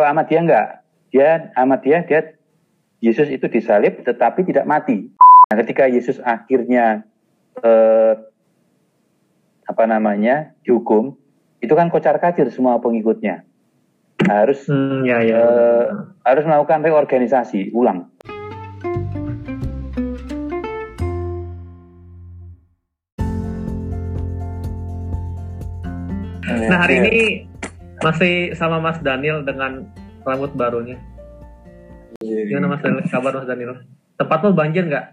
Kalau Ahmadiyah enggak, dia Ahmadiyah dia Yesus itu disalib tetapi tidak mati. Nah, ketika Yesus akhirnya eh, apa namanya dihukum, itu kan kocar kacir semua pengikutnya harus hmm, ya, ya. Uh, harus melakukan reorganisasi ulang. Nah hari ini masih sama Mas Daniel dengan rambut barunya. Gimana Mas Daniel? Kabar Mas Daniel? Tempat lo banjir nggak,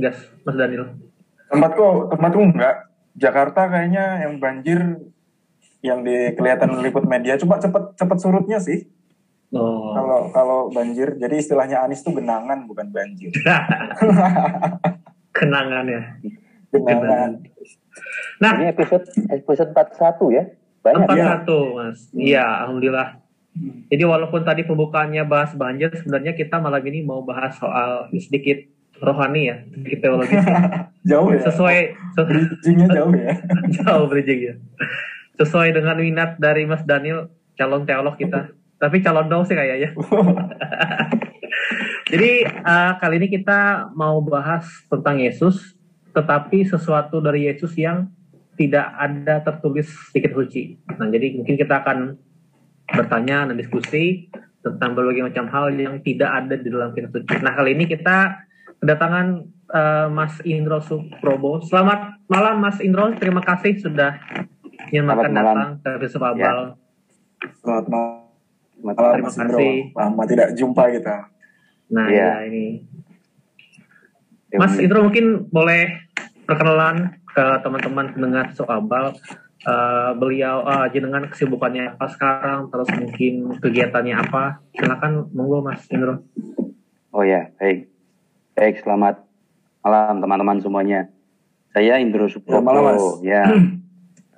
gas Mas Daniel? Tempatku, tempatku enggak. Jakarta kayaknya yang banjir yang di kelihatan liput media coba cepet cepet surutnya sih oh. kalau kalau banjir jadi istilahnya Anis tuh genangan bukan banjir kenangan ya genangan nah ini episode episode 41 ya banyak 41 ya? mas. Iya hmm. alhamdulillah jadi walaupun tadi pembukaannya bahas banjir sebenarnya kita malam ini mau bahas soal sedikit rohani ya sedikit teologi. Jauh ya. Sesuai bridgingnya jauh ya. Jauh bridging ya. Sesuai dengan minat dari Mas Daniel calon teolog kita. Tapi calon dong sih kayaknya. Jadi uh, kali ini kita mau bahas tentang Yesus tetapi sesuatu dari Yesus yang tidak ada tertulis sedikit suci nah jadi mungkin kita akan bertanya dan diskusi tentang berbagai macam hal yang tidak ada di dalam kitab suci nah kali ini kita kedatangan uh, Mas Indro Suprobo selamat malam Mas Indro terima kasih sudah yang makan datang ke Abal. Ya. Selamat malam. Terima kasih. Lama tidak jumpa kita. Nah, ya, ya ini. Mas Indro mungkin boleh perkenalan ke teman-teman pendengar Yusuf Abal. Uh, beliau uh, jenengan kesibukannya apa sekarang terus mungkin kegiatannya apa? Silakan monggo Mas Indro. Oh ya baik. Baik selamat malam teman-teman semuanya. Saya Indro Suprobo ya.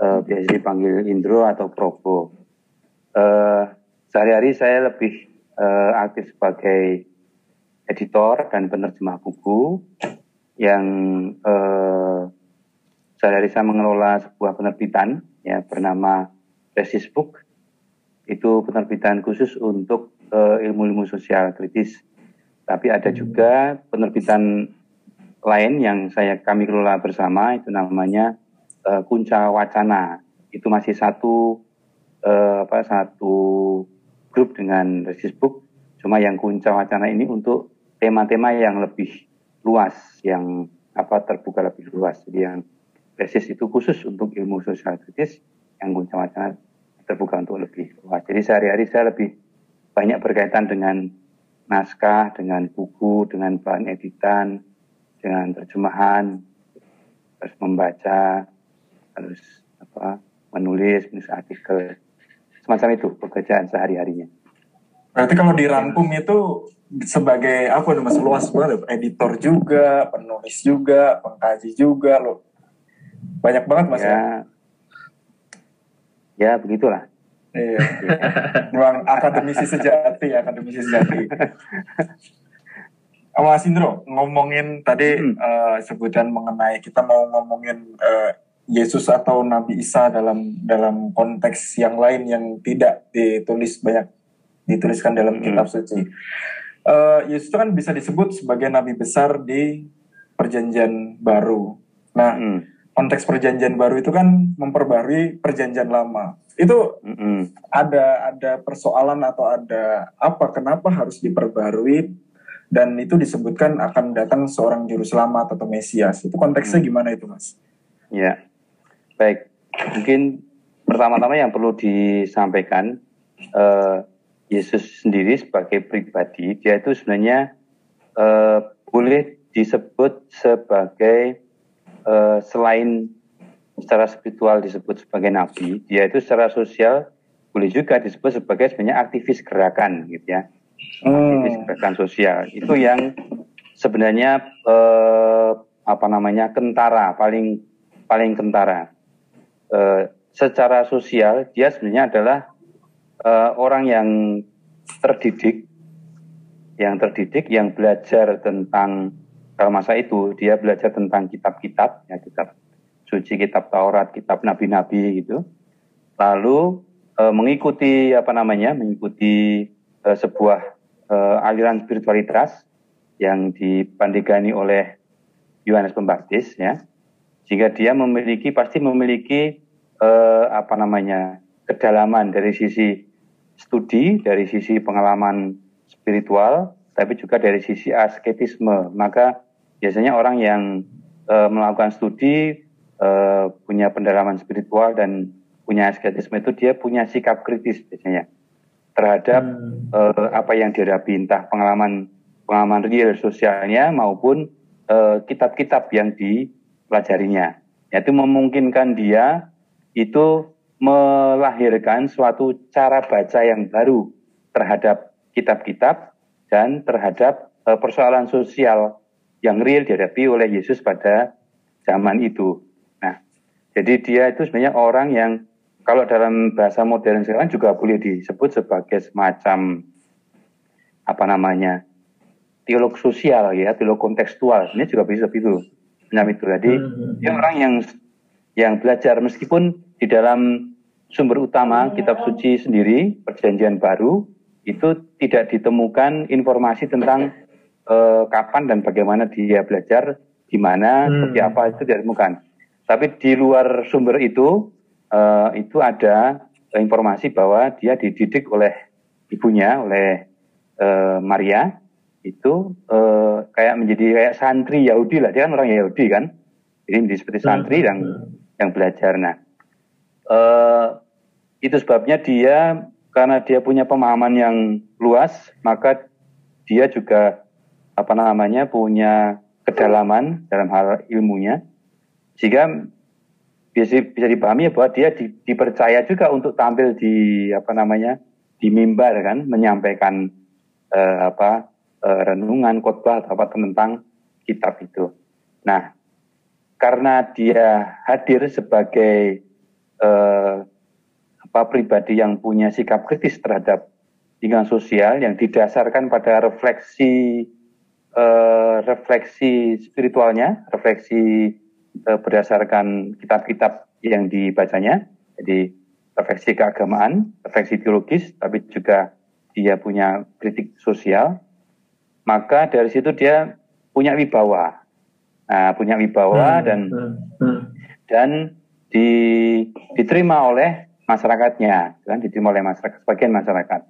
Uh, biasa dipanggil Indro atau Probo. Uh, sehari-hari saya lebih uh, aktif sebagai editor dan penerjemah buku yang uh, sehari-hari saya mengelola sebuah penerbitan ya bernama Resis Book. Itu penerbitan khusus untuk uh, ilmu-ilmu sosial kritis. Tapi ada juga penerbitan lain yang saya kami kelola bersama itu namanya uh, Kunca Wacana itu masih satu uh, apa satu grup dengan Resisbook cuma yang Kunca Wacana ini untuk tema-tema yang lebih luas yang apa terbuka lebih luas jadi yang Resis itu khusus untuk ilmu sosial kritis yang Wacana terbuka untuk lebih luas. Jadi sehari-hari saya lebih banyak berkaitan dengan naskah, dengan buku, dengan bahan editan, dengan terjemahan, terus membaca, harus apa menulis, menulis artikel semacam itu pekerjaan sehari harinya. Berarti kalau dirangkum itu sebagai apa nih mas? Luas banget, editor juga, penulis juga, pengkaji juga loh, banyak banget mas ya. Ya, ya begitulah. Iya, memang akademisi sejati, akademisi sejati. Mas Indro, ngomongin tadi hmm. uh, sebutan mengenai kita mau ngomongin uh, Yesus atau Nabi Isa dalam dalam konteks yang lain yang tidak ditulis banyak dituliskan dalam hmm. kitab suci. Uh, Yesus itu kan bisa disebut sebagai nabi besar di perjanjian baru. Nah, hmm. Konteks perjanjian baru itu kan memperbarui perjanjian lama. Itu hmm. ada ada persoalan atau ada apa kenapa harus diperbarui dan itu disebutkan akan datang seorang juru selamat atau Mesias. Itu konteksnya hmm. gimana itu, Mas? Ya. Baik, mungkin pertama-tama yang perlu disampaikan uh, Yesus sendiri sebagai pribadi dia itu sebenarnya uh, boleh disebut sebagai uh, selain secara spiritual disebut sebagai nabi, dia itu secara sosial boleh juga disebut sebagai sebenarnya aktivis gerakan gitu ya. Hmm. Aktivis gerakan sosial. Itu yang sebenarnya uh, apa namanya kentara paling paling kentara uh, secara sosial dia sebenarnya adalah uh, orang yang terdidik, yang terdidik, yang belajar tentang kalau masa itu dia belajar tentang kitab-kitab, ya kitab suci, kitab Taurat, kitab nabi-nabi gitu. Lalu e, mengikuti apa namanya, mengikuti uh, sebuah uh, aliran spiritualitas yang dipandegani oleh Yohanes Pembaptis ya sehingga dia memiliki pasti memiliki uh, apa namanya kedalaman dari sisi studi dari sisi pengalaman spiritual tapi juga dari sisi asketisme maka biasanya orang yang uh, melakukan studi uh, punya pendalaman spiritual dan punya asketisme itu dia punya sikap kritis biasanya terhadap hmm. uh, apa yang dihadapi entah pengalaman pengalaman real sosialnya maupun kitab-kitab uh, yang dipelajarinya. Yaitu memungkinkan dia itu melahirkan suatu cara baca yang baru terhadap kitab-kitab dan terhadap persoalan sosial yang real dihadapi oleh Yesus pada zaman itu. Nah, jadi dia itu sebenarnya orang yang kalau dalam bahasa modern sekarang juga boleh disebut sebagai semacam apa namanya teolog sosial ya, teolog kontekstual. Ini juga bisa itu. Nah, itu tadi hmm. dia orang yang yang belajar meskipun di dalam sumber utama hmm. kitab suci sendiri perjanjian baru itu tidak ditemukan informasi tentang uh, kapan dan bagaimana dia belajar di mana hmm. seperti apa itu tidak ditemukan. Tapi di luar sumber itu uh, itu ada informasi bahwa dia dididik oleh ibunya oleh uh, Maria itu uh, kayak menjadi kayak santri Yahudi lah dia kan orang Yahudi kan jadi menjadi seperti hmm. santri yang yang belajar nah uh, itu sebabnya dia karena dia punya pemahaman yang luas maka dia juga apa namanya punya kedalaman dalam hal ilmunya sehingga bisa bisa dipahami bahwa dia di, dipercaya juga untuk tampil di apa namanya di mimbar kan menyampaikan uh, apa uh, renungan khotbah atau apa tentang kitab itu. Nah, karena dia hadir sebagai uh, apa pribadi yang punya sikap kritis terhadap lingkungan sosial yang didasarkan pada refleksi uh, refleksi spiritualnya, refleksi uh, berdasarkan kitab-kitab yang dibacanya, jadi refleksi keagamaan, refleksi teologis, tapi juga dia punya kritik sosial, maka dari situ dia punya wibawa, nah, punya wibawa hmm, dan hmm, hmm. dan di, diterima oleh masyarakatnya, kan diterima oleh masyarakat sebagian masyarakat.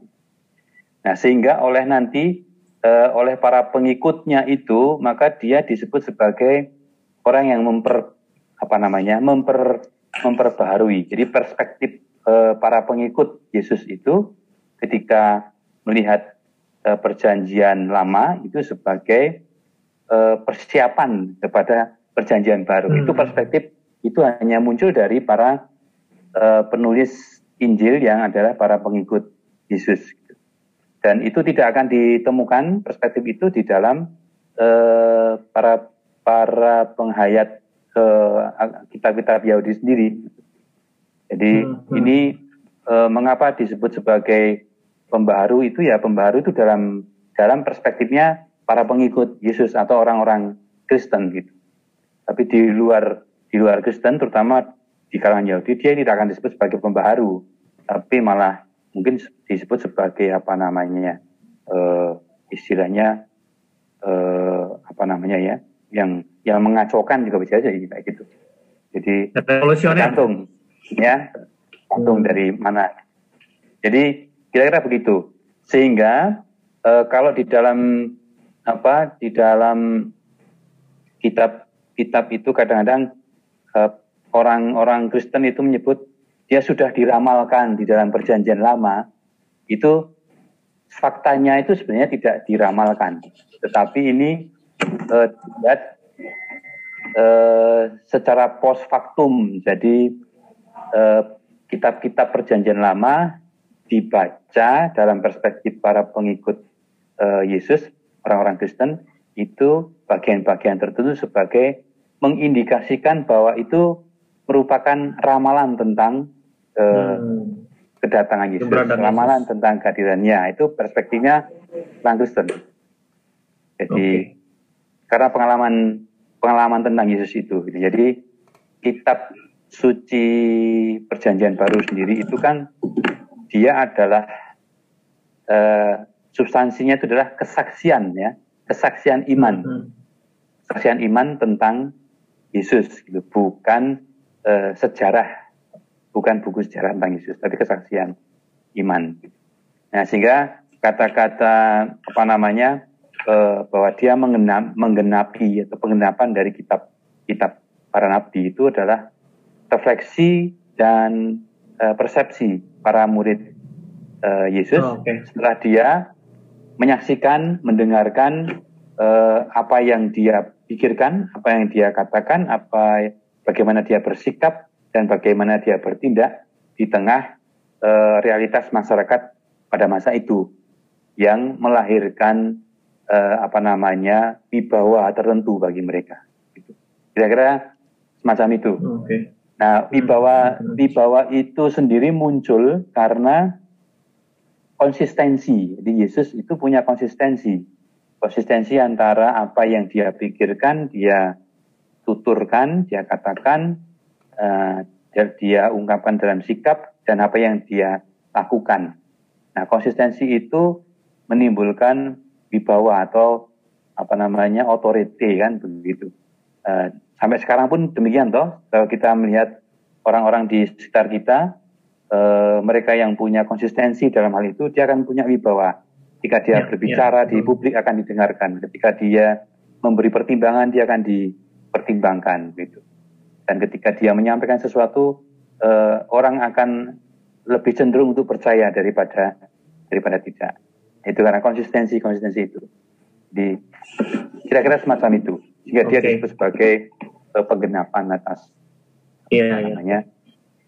Nah sehingga oleh nanti uh, oleh para pengikutnya itu maka dia disebut sebagai orang yang memper apa namanya memper memperbaharui. Jadi perspektif uh, para pengikut Yesus itu ketika melihat uh, perjanjian lama itu sebagai persiapan kepada perjanjian baru. Hmm. Itu perspektif itu hanya muncul dari para penulis Injil yang adalah para pengikut Yesus. Dan itu tidak akan ditemukan perspektif itu di dalam uh, para para penghayat kitab-kitab Yahudi sendiri. Jadi hmm. hmm. ini uh, mengapa disebut sebagai pembaharu itu ya pembaharu itu dalam dalam perspektifnya para pengikut Yesus atau orang-orang Kristen gitu. Tapi di luar di luar Kristen terutama di kalangan Yahudi dia tidak akan disebut sebagai pembaharu, tapi malah mungkin disebut sebagai apa namanya uh, istilahnya uh, apa namanya ya yang yang mengacaukan juga bisa aja kayak gitu. Jadi tergantung ya tergantung dari mana. Jadi Kira-kira begitu. Sehingga e, kalau di dalam apa di dalam kitab kitab itu kadang-kadang orang-orang Kristen itu menyebut dia sudah diramalkan di dalam perjanjian lama itu faktanya itu sebenarnya tidak diramalkan. Tetapi ini e, lihat e, secara post factum jadi kitab-kitab perjanjian lama dibaca dalam perspektif para pengikut uh, Yesus, orang-orang Kristen, itu bagian-bagian tertentu sebagai mengindikasikan bahwa itu merupakan ramalan tentang uh, hmm. kedatangan Yesus, ramalan Yesus. tentang kehadirannya. Itu perspektifnya Kristen. Jadi okay. karena pengalaman pengalaman tentang Yesus itu, gitu. jadi kitab suci perjanjian baru sendiri itu kan dia adalah uh, substansinya itu adalah kesaksian ya, kesaksian iman, hmm. kesaksian iman tentang Yesus, gitu. bukan uh, sejarah, bukan buku sejarah tentang Yesus, tapi kesaksian iman. Nah sehingga kata-kata apa namanya uh, bahwa dia mengenap, menggenapi atau penggenapan dari kitab kitab para nabi itu adalah refleksi dan uh, persepsi para murid uh, Yesus oh, okay. setelah dia menyaksikan, mendengarkan uh, apa yang dia pikirkan, apa yang dia katakan, apa bagaimana dia bersikap dan bagaimana dia bertindak di tengah uh, realitas masyarakat pada masa itu yang melahirkan uh, apa namanya wibawa tertentu bagi mereka. Gitu. Kira-kira semacam itu. Okay. Nah, wibawa wibawa itu sendiri muncul karena konsistensi. Jadi Yesus itu punya konsistensi. Konsistensi antara apa yang dia pikirkan, dia tuturkan, dia katakan, uh, dia ungkapkan dalam sikap, dan apa yang dia lakukan. Nah, konsistensi itu menimbulkan wibawa atau apa namanya otoriti kan begitu. Uh, sampai sekarang pun demikian toh. Kalau kita melihat orang-orang di sekitar kita, e, mereka yang punya konsistensi dalam hal itu, dia akan punya wibawa. Ketika dia ya, berbicara ya. di publik akan didengarkan. Ketika dia memberi pertimbangan, dia akan dipertimbangkan. Gitu. Dan ketika dia menyampaikan sesuatu, e, orang akan lebih cenderung untuk percaya daripada daripada tidak. Itu karena konsistensi konsistensi itu. Di kira-kira semacam itu. Sehingga okay. dia disebut sebagai uh, penggenapan atas yeah, iya. namanya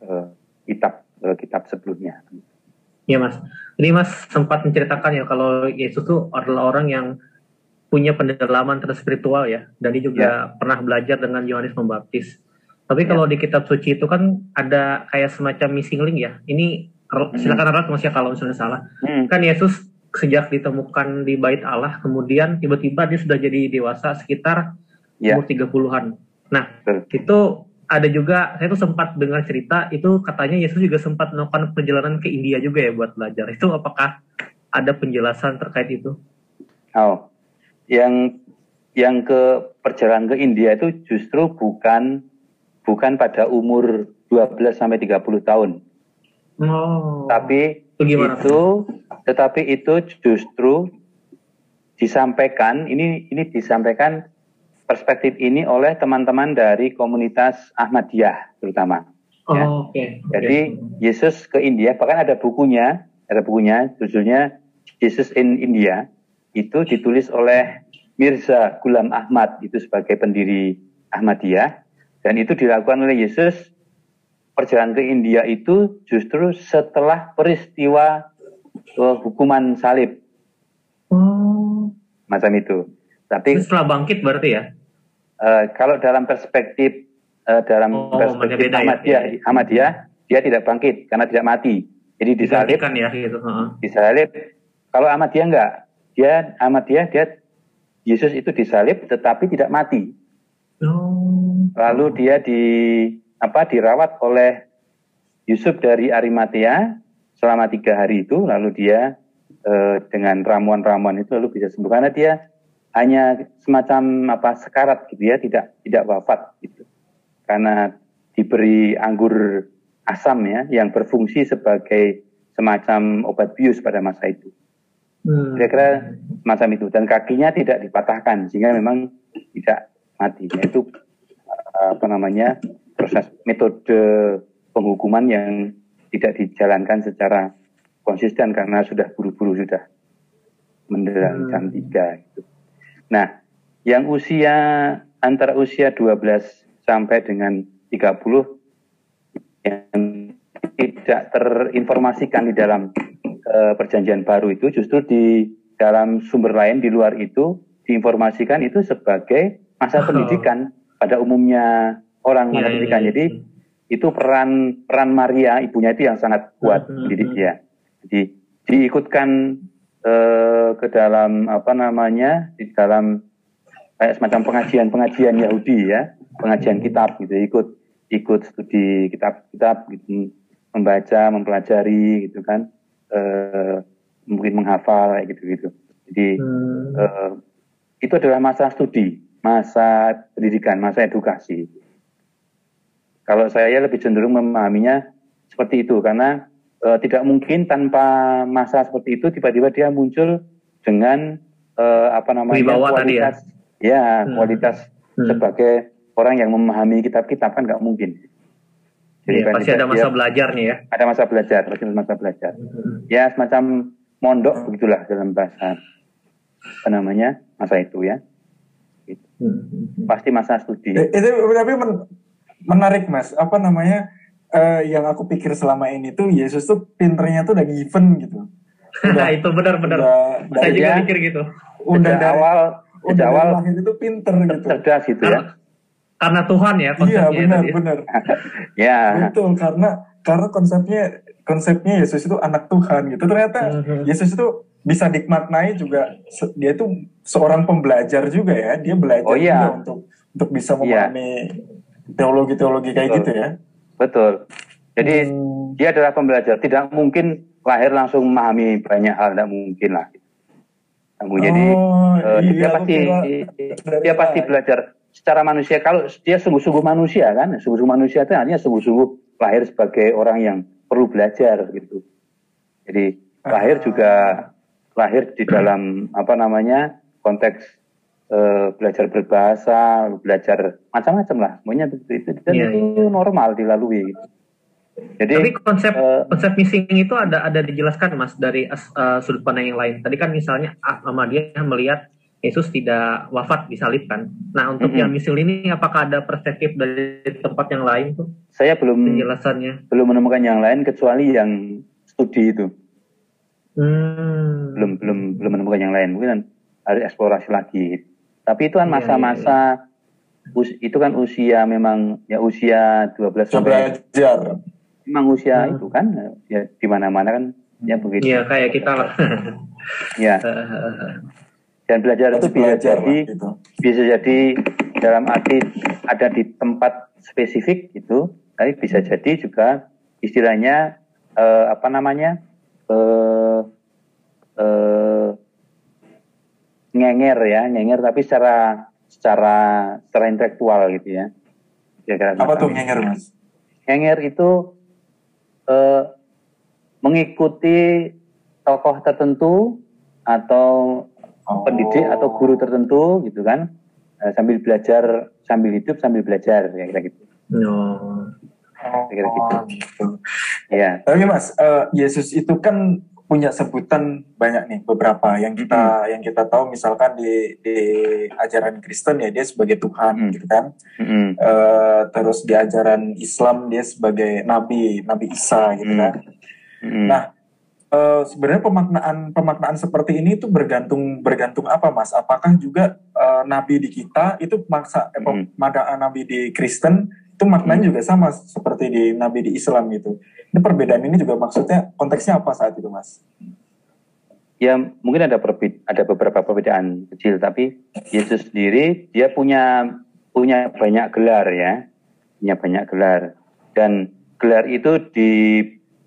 yeah. uh, kitab uh, kitab sebelumnya. Iya mas, ini mas sempat menceritakan ya kalau Yesus itu adalah orang yang punya pendalaman terhadap spiritual ya, dan dia juga yeah. pernah belajar dengan Yohanes Pembaptis. Tapi yeah. kalau di kitab suci itu kan ada kayak semacam missing link ya. Ini hmm. silakan Arat masih kalau misalnya salah. Hmm. Kan Yesus sejak ditemukan di bait Allah, kemudian tiba-tiba dia sudah jadi dewasa sekitar yeah. umur 30-an. Nah, itu ada juga saya tuh sempat dengar cerita itu katanya Yesus juga sempat melakukan perjalanan ke India juga ya buat belajar. Itu apakah ada penjelasan terkait itu? Oh, yang yang ke perjalanan ke India itu justru bukan bukan pada umur 12 sampai 30 tahun. Oh. Tapi itu, itu tetapi itu justru disampaikan ini ini disampaikan perspektif ini oleh teman-teman dari komunitas Ahmadiyah terutama. Oh, ya. Okay. Jadi Yesus ke India, bahkan ada bukunya, ada bukunya, judulnya Yesus in India, itu ditulis oleh Mirza Gulam Ahmad, itu sebagai pendiri Ahmadiyah, dan itu dilakukan oleh Yesus perjalanan ke India itu justru setelah peristiwa uh, hukuman salib. Oh. Macam itu. Tapi setelah bangkit berarti ya? Uh, kalau dalam perspektif uh, dalam oh, perspektif ya? Ahmadiyah, ya? Ahmadiyah, dia tidak bangkit karena tidak mati. Jadi disalib. Ya, gitu. uh Disalib. Kalau Ahmadiyah enggak, dia Ahmadiyah dia Yesus itu disalib tetapi tidak mati. Oh. Lalu dia di apa dirawat oleh Yusuf dari Arimatea selama tiga hari itu, lalu dia eh, dengan ramuan-ramuan itu lalu bisa sembuh karena dia hanya semacam apa sekarat gitu ya, tidak tidak wafat gitu. Karena diberi anggur asam ya yang berfungsi sebagai semacam obat bius pada masa itu. Hmm. Kira-kira semacam itu dan kakinya tidak dipatahkan sehingga memang tidak mati. Itu apa namanya proses metode penghukuman yang tidak dijalankan secara konsisten karena sudah buru-buru sudah menjelang hmm. jam 3 gitu. Nah, yang usia antara usia 12 sampai dengan 30 yang tidak terinformasikan di dalam uh, perjanjian baru itu justru di dalam sumber lain di luar itu diinformasikan itu sebagai masa oh. pendidikan pada umumnya orang yeah, pendidikan. Yeah, Jadi itu peran peran Maria ibunya itu yang sangat kuat mendidik dia. Jadi diikutkan eh, ke dalam apa namanya di dalam kayak semacam pengajian-pengajian Yahudi ya, pengajian kitab gitu, ikut ikut studi kitab-kitab gitu, membaca, mempelajari gitu kan. Eh, mungkin menghafal kayak gitu-gitu. Jadi hmm. uh, itu adalah masa studi, masa pendidikan, masa edukasi. Kalau saya lebih cenderung memahaminya seperti itu karena uh, tidak mungkin tanpa masa seperti itu tiba-tiba dia muncul dengan uh, apa namanya Wibawa kualitas ya, ya hmm. kualitas hmm. sebagai orang yang memahami kitab-kitab kan nggak mungkin. Jadi ya, pasti ada masa belajar nih ya. Ada masa belajar, pasti masa belajar. Hmm. Ya semacam mondok begitulah dalam bahasa apa namanya masa itu ya. Hmm. Pasti masa studi. Eh, itu tapi men menarik mas. Apa namanya? Uh, yang aku pikir selama ini tuh Yesus tuh pinternya tuh udah given gitu. Udah, itu benar-benar. Saya juga ya, pikir gitu. Udah dari awal, udah awal itu pinter gitu. Cerdas gitu ya karena Tuhan ya konsepnya iya benar ya. benar ya betul karena karena konsepnya konsepnya Yesus itu anak Tuhan gitu ternyata mm-hmm. Yesus itu bisa dimaknai juga dia itu seorang pembelajar juga ya. Dia belajar oh, iya. juga untuk untuk bisa iya. memahami teologi-teologi kayak betul. gitu ya. Betul. Jadi hmm. dia adalah pembelajar. Tidak mungkin lahir langsung memahami banyak hal tidak mungkin lah. Kamu jadi uh, iya, dia pasti dia pasti belajar secara manusia. Kalau dia sungguh-sungguh manusia kan sungguh-sungguh manusia itu artinya sungguh-sungguh lahir sebagai orang yang perlu belajar gitu. Jadi lahir juga lahir di dalam apa namanya konteks uh, belajar berbahasa belajar macam-macam lah semuanya begitu itu dan yeah, itu yeah. normal dilalui. Jadi tapi konsep uh, konsep missing itu ada ada dijelaskan mas dari uh, sudut pandang yang lain. Tadi kan misalnya dia melihat Yesus tidak wafat disalibkan. Nah, untuk mm -hmm. yang misil ini apakah ada perspektif dari tempat yang lain tuh? Saya belum penjelasannya. Belum menemukan yang lain kecuali yang studi itu. Hmm. Belum belum belum menemukan yang lain. Mungkin harus eksplorasi lagi. Tapi itu kan iya, masa-masa ya, ya, itu kan usia memang ya usia 12 sampai belajar. Memang usia hmm. itu kan ya di mana-mana kan ya begitu. Iya, kayak kita lah. ya. dan belajar itu bisa jadi gitu. bisa jadi dalam arti ada di tempat spesifik gitu tapi bisa jadi juga istilahnya eh, apa namanya eh, eh, ngenger ya ngenger tapi secara secara secara intelektual gitu ya kira-kira apa tuh ngenger mas ngenger itu eh, mengikuti tokoh tertentu atau oh. pendidik atau guru tertentu gitu kan uh, sambil belajar sambil hidup sambil belajar ya kira gitu. Oh. Kira gitu. Oh, gitu. Ya. Tapi Mas, uh, Yesus itu kan punya sebutan banyak nih beberapa yang kita hmm. yang kita tahu misalkan di di ajaran Kristen ya dia sebagai Tuhan hmm. gitu kan hmm. uh, terus di ajaran Islam dia sebagai Nabi Nabi Isa gitu hmm. kan hmm. nah uh, sebenarnya pemaknaan pemaknaan seperti ini itu bergantung bergantung apa mas? Apakah juga uh, nabi di kita itu maksa eh, hmm. eh, nabi di Kristen itu maknanya hmm. juga sama seperti di nabi di Islam gitu. Ini perbedaan ini juga maksudnya konteksnya apa saat itu mas? Ya mungkin ada perbe ada beberapa perbedaan kecil tapi Yesus sendiri dia punya punya banyak gelar ya punya banyak gelar dan gelar itu di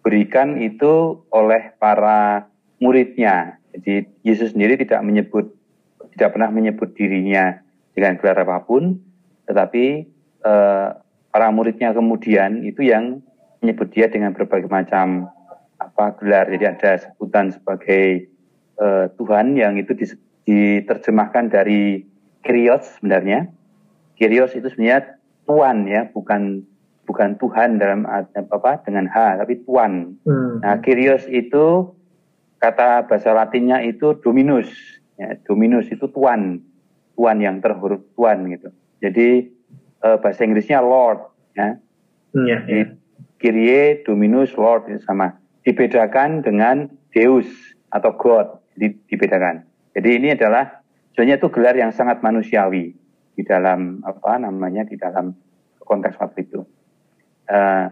diberikan itu oleh para muridnya. Jadi Yesus sendiri tidak menyebut, tidak pernah menyebut dirinya dengan gelar apa pun, tetapi eh, para muridnya kemudian itu yang menyebut dia dengan berbagai macam apa gelar. Jadi ada sebutan sebagai eh, Tuhan yang itu diterjemahkan dari Kyrios sebenarnya. Kyrios itu sebenarnya Tuhan ya, bukan bukan Tuhan dalam apa dengan H tapi Tuhan. Hmm. Nah, Kyrios itu kata bahasa Latinnya itu Dominus. Ya, Dominus itu Tuhan, Tuhan yang terhuruf Tuhan gitu. Jadi eh, bahasa Inggrisnya Lord. Ya. Hmm, ya, ya. Kyrie, Dominus, Lord itu sama. Dibedakan dengan Deus atau God. Jadi dibedakan. Jadi ini adalah sebenarnya itu gelar yang sangat manusiawi di dalam apa namanya di dalam konteks waktu itu uh,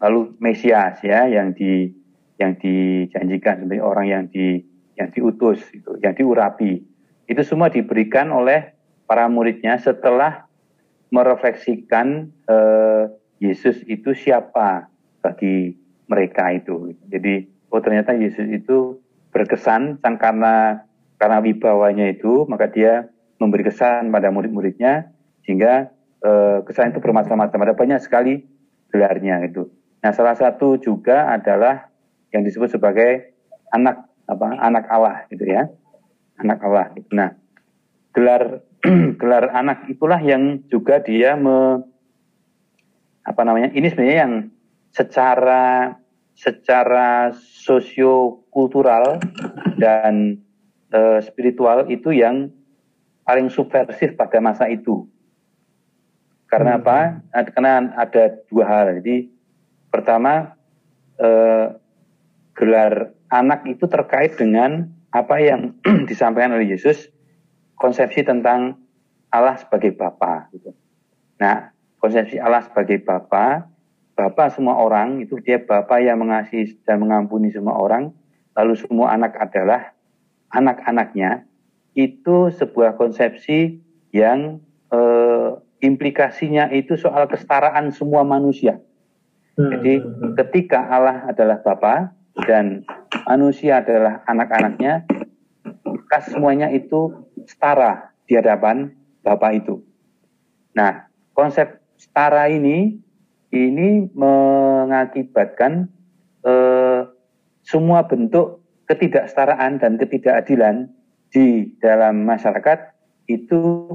lalu Mesias ya yang di yang dijanjikan sebagai orang yang di yang diutus itu, yang diurapi. Itu semua diberikan oleh para muridnya setelah merefleksikan uh, Yesus itu siapa bagi mereka itu. Jadi oh ternyata Yesus itu berkesan karena karena wibawanya itu maka dia memberi kesan pada murid-muridnya sehingga eh, kesan itu bermacam-macam ada banyak sekali gelarnya itu. Nah salah satu juga adalah yang disebut sebagai anak apa anak Allah gitu ya anak Allah. Nah gelar gelar anak itulah yang juga dia me, apa namanya ini sebenarnya yang secara secara sosiokultural dan e, spiritual itu yang paling subversif pada masa itu. Karena hmm. apa? Karena ada dua hal. Jadi pertama e, gelar anak itu terkait dengan apa yang disampaikan oleh Yesus konsepsi tentang Allah sebagai Bapa. Gitu. Nah, konsepsi Allah sebagai Bapa, Bapa semua orang itu dia Bapa yang mengasihi dan mengampuni semua orang, lalu semua anak adalah anak-anaknya. Itu sebuah konsepsi yang eh, implikasinya itu soal kesetaraan semua manusia. Hmm, Jadi hmm, hmm. ketika Allah adalah Bapa dan manusia adalah anak-anaknya, maka semuanya itu setara di hadapan Bapak itu. Nah, konsep setara ini ini mengakibatkan eh, semua bentuk ketidaksetaraan dan ketidakadilan di dalam masyarakat itu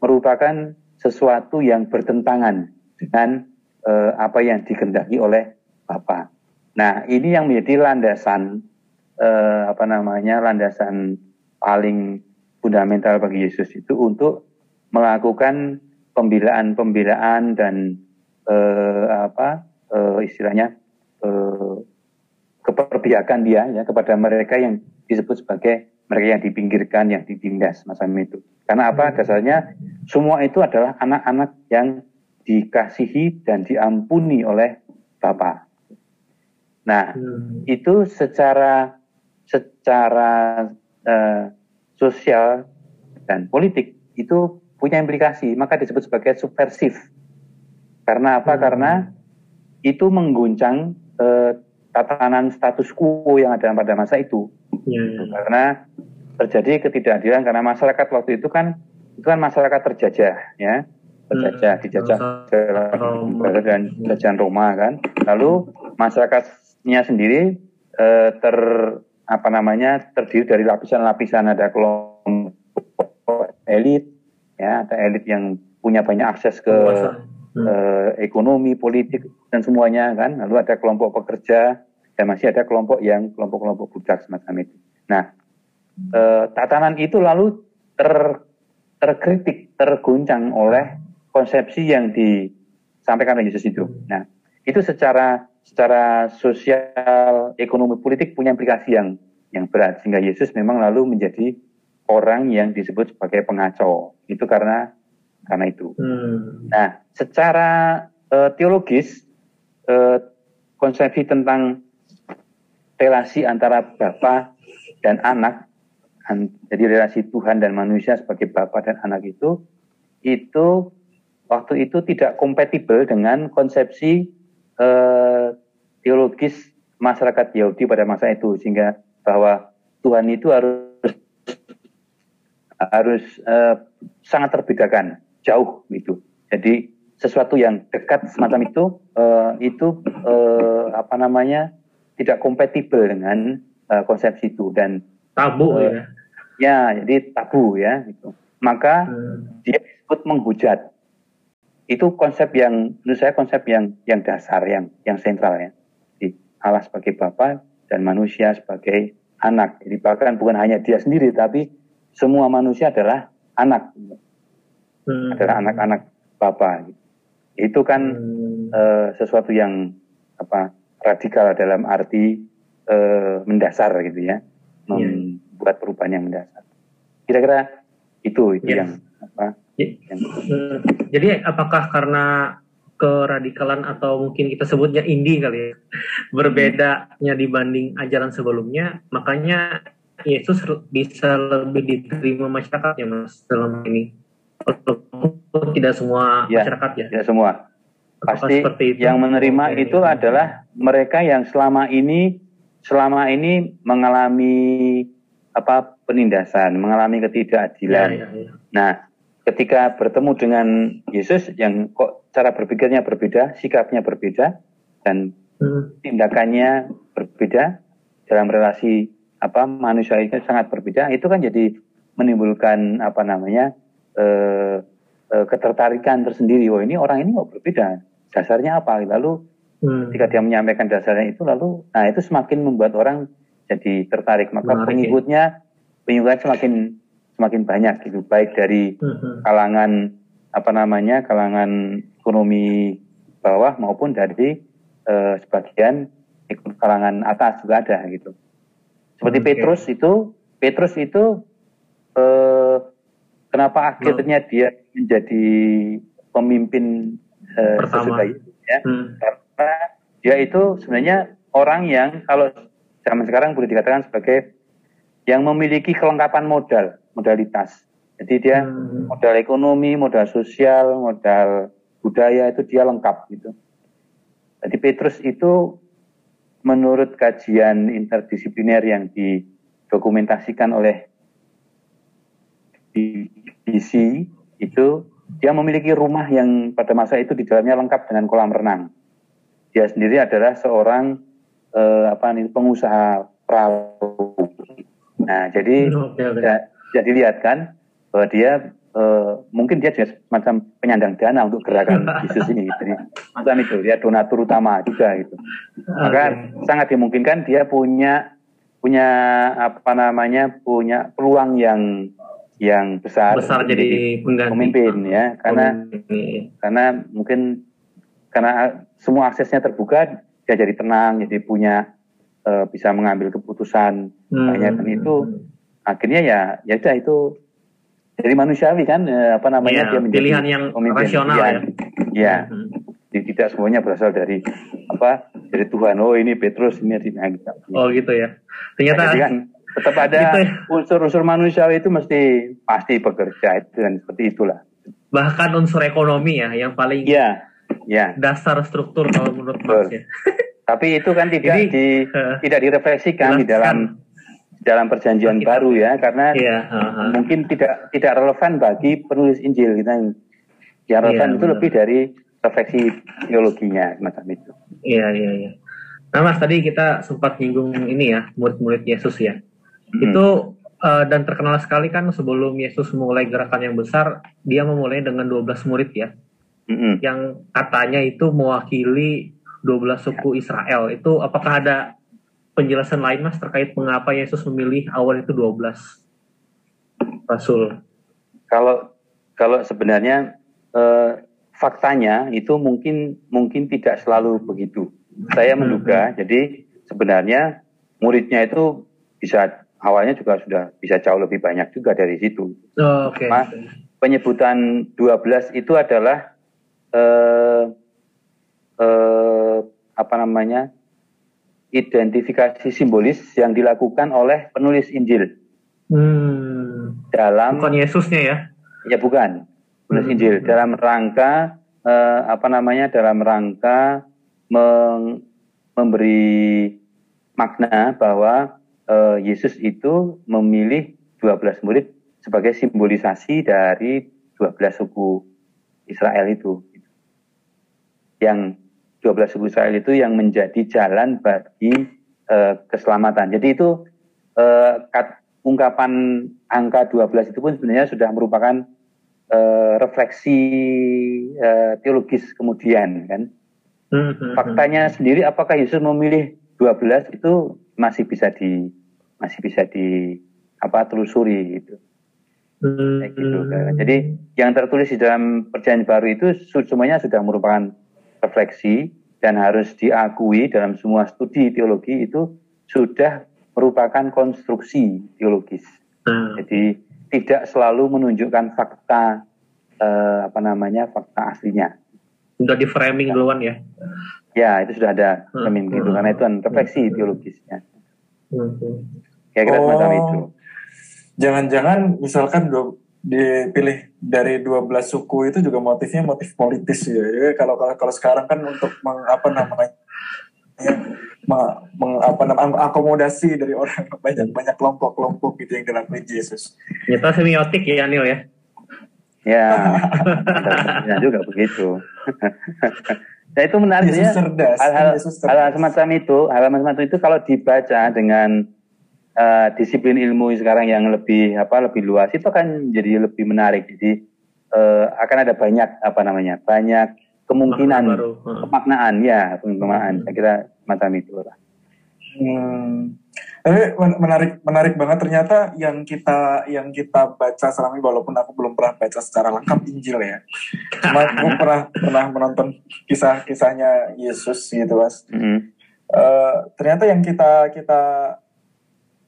merupakan sesuatu yang bertentangan dengan eh, apa yang dikendaki oleh Bapak. Nah, ini yang menjadi landasan eh, apa namanya landasan paling fundamental bagi Yesus itu untuk melakukan pembelaan-pembelaan dan eh, apa eh, istilahnya eh, keperpihakan dia ya kepada mereka yang disebut sebagai mereka yang dipinggirkan, yang ditindas macam itu. Karena apa? Hmm. Dasarnya semua itu adalah anak-anak yang dikasihi dan diampuni oleh Bapa. Nah, hmm. itu secara secara uh, sosial dan politik itu punya implikasi, maka disebut sebagai subversif. Karena apa? Hmm. Karena itu mengguncang eh, tatanan status quo yang ada pada masa itu. Hmm. Karena terjadi ketidakadilan karena masyarakat waktu itu kan itu kan masyarakat terjajah ya terjajah hmm. dijajah hmm. dan jajahan Roma kan lalu masyarakatnya sendiri eh, ter apa namanya terdiri dari lapisan-lapisan. Ada kelompok elit ya ada elit yang punya banyak akses ke hmm. eh, ekonomi politik dan semuanya kan. Lalu ada kelompok pekerja dan masih ada kelompok yang kelompok-kelompok budak semacam itu. Nah eh, tatanan itu lalu ter terkritik terguncang oleh konsepsi yang disampaikan oleh Yesus itu. Nah itu secara secara sosial, ekonomi, politik punya implikasi yang yang berat sehingga Yesus memang lalu menjadi orang yang disebut sebagai pengacau. Itu karena karena itu. Hmm. Nah, secara uh, teologis uh, konsepsi tentang relasi antara Bapa dan anak jadi relasi Tuhan dan manusia sebagai Bapa dan anak itu itu waktu itu tidak kompatibel dengan konsepsi eh, teologis masyarakat Yahudi pada masa itu sehingga bahwa Tuhan itu harus harus eh, sangat terbedakan jauh itu. Jadi sesuatu yang dekat semacam itu eh, itu eh, apa namanya tidak kompatibel dengan eh, konsepsi itu dan tabu eh, ya. Ya, jadi tabu ya gitu. Maka hmm. dia disebut menghujat itu konsep yang menurut saya konsep yang yang dasar yang yang sentral ya Allah sebagai Bapa dan manusia sebagai anak jadi bahkan bukan hanya dia sendiri tapi semua manusia adalah anak hmm. adalah anak-anak Bapa itu kan hmm. uh, sesuatu yang apa radikal dalam arti uh, mendasar gitu ya iya. membuat perubahan yang mendasar kira-kira itu itu yes. yang apa Hmm. Jadi apakah karena keradikalan atau mungkin kita sebutnya indie kali ya berbedanya dibanding ajaran sebelumnya makanya Yesus bisa lebih diterima masyarakat ya mas dalam ini tidak semua ya, masyarakat ya tidak semua pasti seperti itu? yang menerima itu adalah mereka yang selama ini selama ini mengalami apa penindasan, mengalami ketidakadilan. Ya, ya, ya. Nah, ketika bertemu dengan Yesus yang kok cara berpikirnya berbeda, sikapnya berbeda, dan hmm. tindakannya berbeda dalam relasi apa manusia itu sangat berbeda, itu kan jadi menimbulkan apa namanya eh, eh, ketertarikan tersendiri. Oh ini orang ini kok berbeda, dasarnya apa? Lalu hmm. ketika dia menyampaikan dasarnya itu, lalu nah itu semakin membuat orang jadi tertarik. Maka Menarik, pengikutnya pengikutnya semakin semakin banyak gitu, baik dari hmm. kalangan apa namanya kalangan ekonomi bawah maupun dari eh, sebagian kalangan atas juga ada gitu. Seperti okay. Petrus itu, Petrus itu eh, kenapa akhirnya oh. dia menjadi pemimpin eh, sesudah itu ya? Hmm. Karena dia itu sebenarnya orang yang kalau zaman sekarang boleh dikatakan sebagai yang memiliki kelengkapan modal, modalitas. Jadi dia hmm. modal ekonomi, modal sosial, modal budaya itu dia lengkap gitu. Jadi Petrus itu menurut kajian interdisipliner yang didokumentasikan oleh BBC itu dia memiliki rumah yang pada masa itu di dalamnya lengkap dengan kolam renang. Dia sendiri adalah seorang eh, apa nih pengusaha perahu. Nah, jadi okay, okay. Ya, jadi lihat kan bahwa dia uh, mungkin dia juga semacam penyandang dana untuk gerakan Yesus ini. Jadi macam itu, dia donatur utama juga gitu. Maka okay. sangat dimungkinkan dia punya punya apa namanya punya peluang yang yang besar, besar jadi pemimpin ya karena karena mungkin karena semua aksesnya terbuka dia jadi tenang jadi punya uh, bisa mengambil keputusan hmm. banyak dan itu akhirnya ya ya udah itu jadi manusiawi kan eh, apa namanya ya, dia menjadi pilihan yang pemimpin. rasional ya. Ya. Hmm. Tidak semuanya berasal dari apa dari Tuhan. Oh ini Petrus ini nah, gitu. Oh gitu ya. Ternyata nah, kan tetap ada gitu ya. unsur-unsur manusiawi itu mesti pasti bekerja itu dan seperti itulah. Bahkan unsur ekonomi ya yang paling ya, ya. dasar struktur kalau menurut Mas ya. Tapi itu kan tidak Jadi, di, uh, tidak direfleksikan di dalam dalam perjanjian kita, baru ya karena iya, uh, uh. mungkin tidak tidak relevan bagi penulis Injil kita yang yang relevan iya, itu lebih dari refleksi teologinya macam itu. Iya iya iya. Nah mas tadi kita sempat nyinggung ini ya murid-murid Yesus ya. Hmm. Itu uh, dan terkenal sekali kan sebelum Yesus mulai gerakan yang besar dia memulai dengan 12 murid ya. Hmm. Yang katanya itu mewakili 12 suku Israel. Itu apakah ada penjelasan lain mas terkait mengapa Yesus memilih awal itu 12 rasul? Kalau kalau sebenarnya eh, faktanya itu mungkin mungkin tidak selalu begitu. Saya menduga, hmm. jadi sebenarnya muridnya itu bisa awalnya juga sudah bisa jauh lebih banyak juga dari situ. Oh, okay. Nah, penyebutan 12 itu adalah eh, eh, apa namanya identifikasi simbolis yang dilakukan oleh penulis Injil. Hmm. Dalam bukan Yesusnya ya? Ya bukan. Penulis hmm. Injil dalam rangka eh, apa namanya? Dalam rangka meng, memberi makna bahwa eh, Yesus itu memilih 12 murid sebagai simbolisasi dari 12 suku Israel itu. Yang 12 suku Israel itu yang menjadi jalan bagi uh, keselamatan. Jadi itu uh, kat, ungkapan angka 12 itu pun sebenarnya sudah merupakan uh, refleksi uh, teologis kemudian kan. Hmm, hmm, Faktanya sendiri apakah Yesus memilih 12 itu masih bisa di masih bisa di apa telusuri gitu. Hmm. gitu kan. Jadi yang tertulis di dalam perjanjian baru itu semuanya sudah merupakan refleksi dan harus diakui dalam semua studi teologi itu sudah merupakan konstruksi teologis. Hmm. Jadi tidak selalu menunjukkan fakta eh, apa namanya fakta aslinya. Sudah di framing duluan ya? Ya itu sudah ada hmm. framing gitu karena itu kan refleksi hmm. teologisnya. Hmm. Kira-kira oh, semacam itu. Jangan-jangan misalkan dipilih dari 12 suku itu juga motifnya motif politis ya. ya kalau kalau kalau sekarang kan untuk meng, apa namanya meng, apa namanya akomodasi dari orang banyak banyak kelompok-kelompok gitu yang dilakukan Yesus. Itu semiotik ya Neil ya. Ya, ya juga begitu. nah itu menarik ya. Hal-hal hal semacam itu, hal semacam itu kalau dibaca dengan uh, disiplin ilmu sekarang yang lebih apa lebih luas itu akan jadi lebih menarik. Jadi uh, akan ada banyak apa namanya banyak kemungkinan pemaknaan ya pemaknaan. Saya kira macam itu lah. Hmm. Tapi menarik menarik banget ternyata yang kita yang kita baca selama ini walaupun aku belum pernah baca secara lengkap Injil ya. Cuma aku pernah pernah menonton kisah-kisahnya Yesus gitu mas. Mm -hmm. uh, ternyata yang kita kita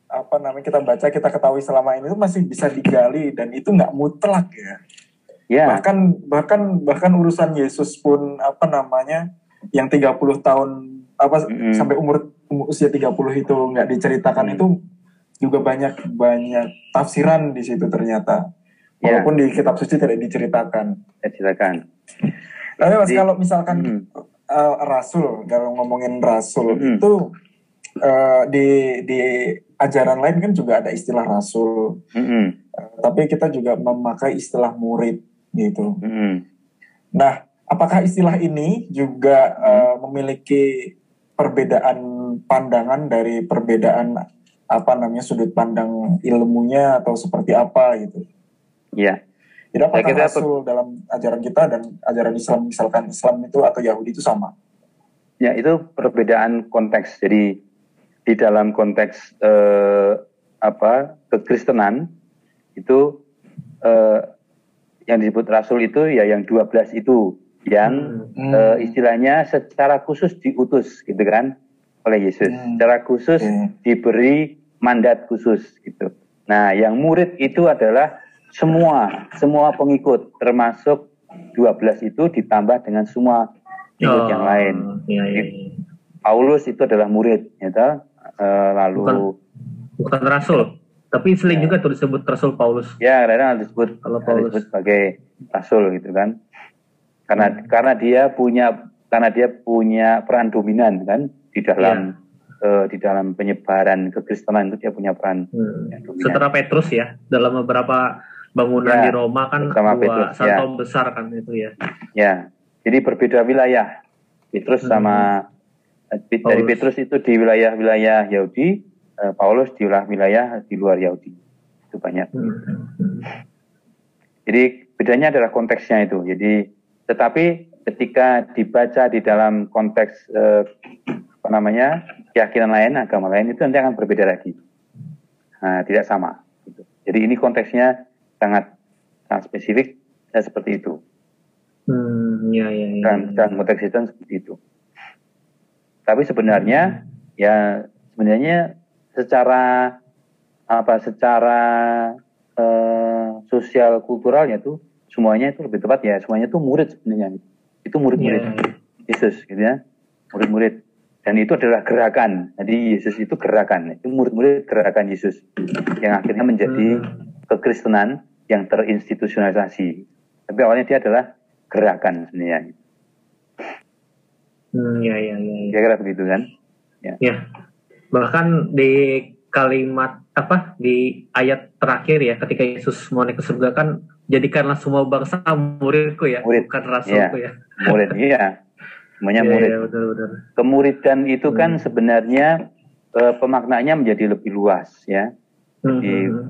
apa namanya kita baca kita ketahui selama ini itu masih bisa digali dan itu nggak mutlak ya. Yeah. Bahkan bahkan bahkan urusan Yesus pun apa namanya yang 30 tahun apa mm -hmm. sampai umur, umur usia 30 itu nggak diceritakan mm -hmm. itu juga banyak banyak tafsiran di situ ternyata. Yeah. Walaupun di kitab suci tidak diceritakan. Diceritakan. Tapi mas kalau misalkan mm -hmm. uh, rasul kalau ngomongin rasul mm -hmm. itu uh, di di ajaran lain kan juga ada istilah rasul, mm -hmm. tapi kita juga memakai istilah murid gitu. Mm -hmm. Nah, apakah istilah ini juga uh, memiliki perbedaan pandangan dari perbedaan apa namanya sudut pandang ilmunya atau seperti apa gitu? Iya. Jadi apakah rasul dalam ajaran kita dan ajaran Islam misalkan Islam itu atau Yahudi itu sama? Ya itu perbedaan konteks. Jadi di dalam konteks eh, apa kekristenan itu eh, yang disebut rasul itu ya yang 12 itu yang hmm. eh, istilahnya secara khusus diutus gitu kan oleh Yesus. Hmm. Secara khusus hmm. diberi mandat khusus gitu. Nah, yang murid itu adalah semua semua pengikut termasuk 12 itu ditambah dengan semua pengikut oh, yang lain. Iya, iya, iya. Paulus itu adalah murid, ya uh, lalu bukan, bukan rasul tapi sering ya. juga tuh disebut rasul Paulus ya kadang disebut kalau Paulus disebut sebagai rasul gitu kan karena hmm. karena dia punya karena dia punya peran dominan kan di dalam ya. uh, di dalam penyebaran kekristenan itu dia punya peran hmm. setelah Petrus ya dalam beberapa bangunan ya, di Roma kan dua Petrus, satu ya. besar kan itu ya ya jadi berbeda wilayah Petrus hmm. sama dari Petrus itu di wilayah-wilayah Yahudi, uh, Paulus di wilayah di luar Yahudi. Itu banyak. Hmm. Jadi bedanya adalah konteksnya itu. Jadi tetapi ketika dibaca di dalam konteks uh, apa namanya keyakinan lain, agama lain itu nanti akan berbeda lagi. Nah, tidak sama. Gitu. Jadi ini konteksnya sangat sangat spesifik dan seperti itu. Hmm, ya, ya, ya, dan, dan konteks itu seperti itu. Tapi sebenarnya ya sebenarnya secara apa secara uh, sosial kulturalnya tuh semuanya itu lebih tepat ya. Semuanya itu murid sebenarnya. Itu murid-murid yeah. Yesus gitu ya. Murid-murid. Dan itu adalah gerakan. Jadi Yesus itu gerakan. Itu murid-murid gerakan Yesus yang akhirnya menjadi hmm. kekristenan yang terinstitusionalisasi. Tapi awalnya dia adalah gerakan sebenarnya Hmm, ya, ya, ya, ya. Kira-kira begitu kan? Ya. ya. Bahkan di kalimat apa di ayat terakhir ya ketika Yesus mau naik ke surga kan jadikanlah semua bangsa muridku ya murid. bukan rasulku ya, ya. murid iya semuanya ya, murid ya, betul, betul. kemuridan itu kan hmm. kan sebenarnya uh, pemaknaannya menjadi lebih luas ya jadi hmm.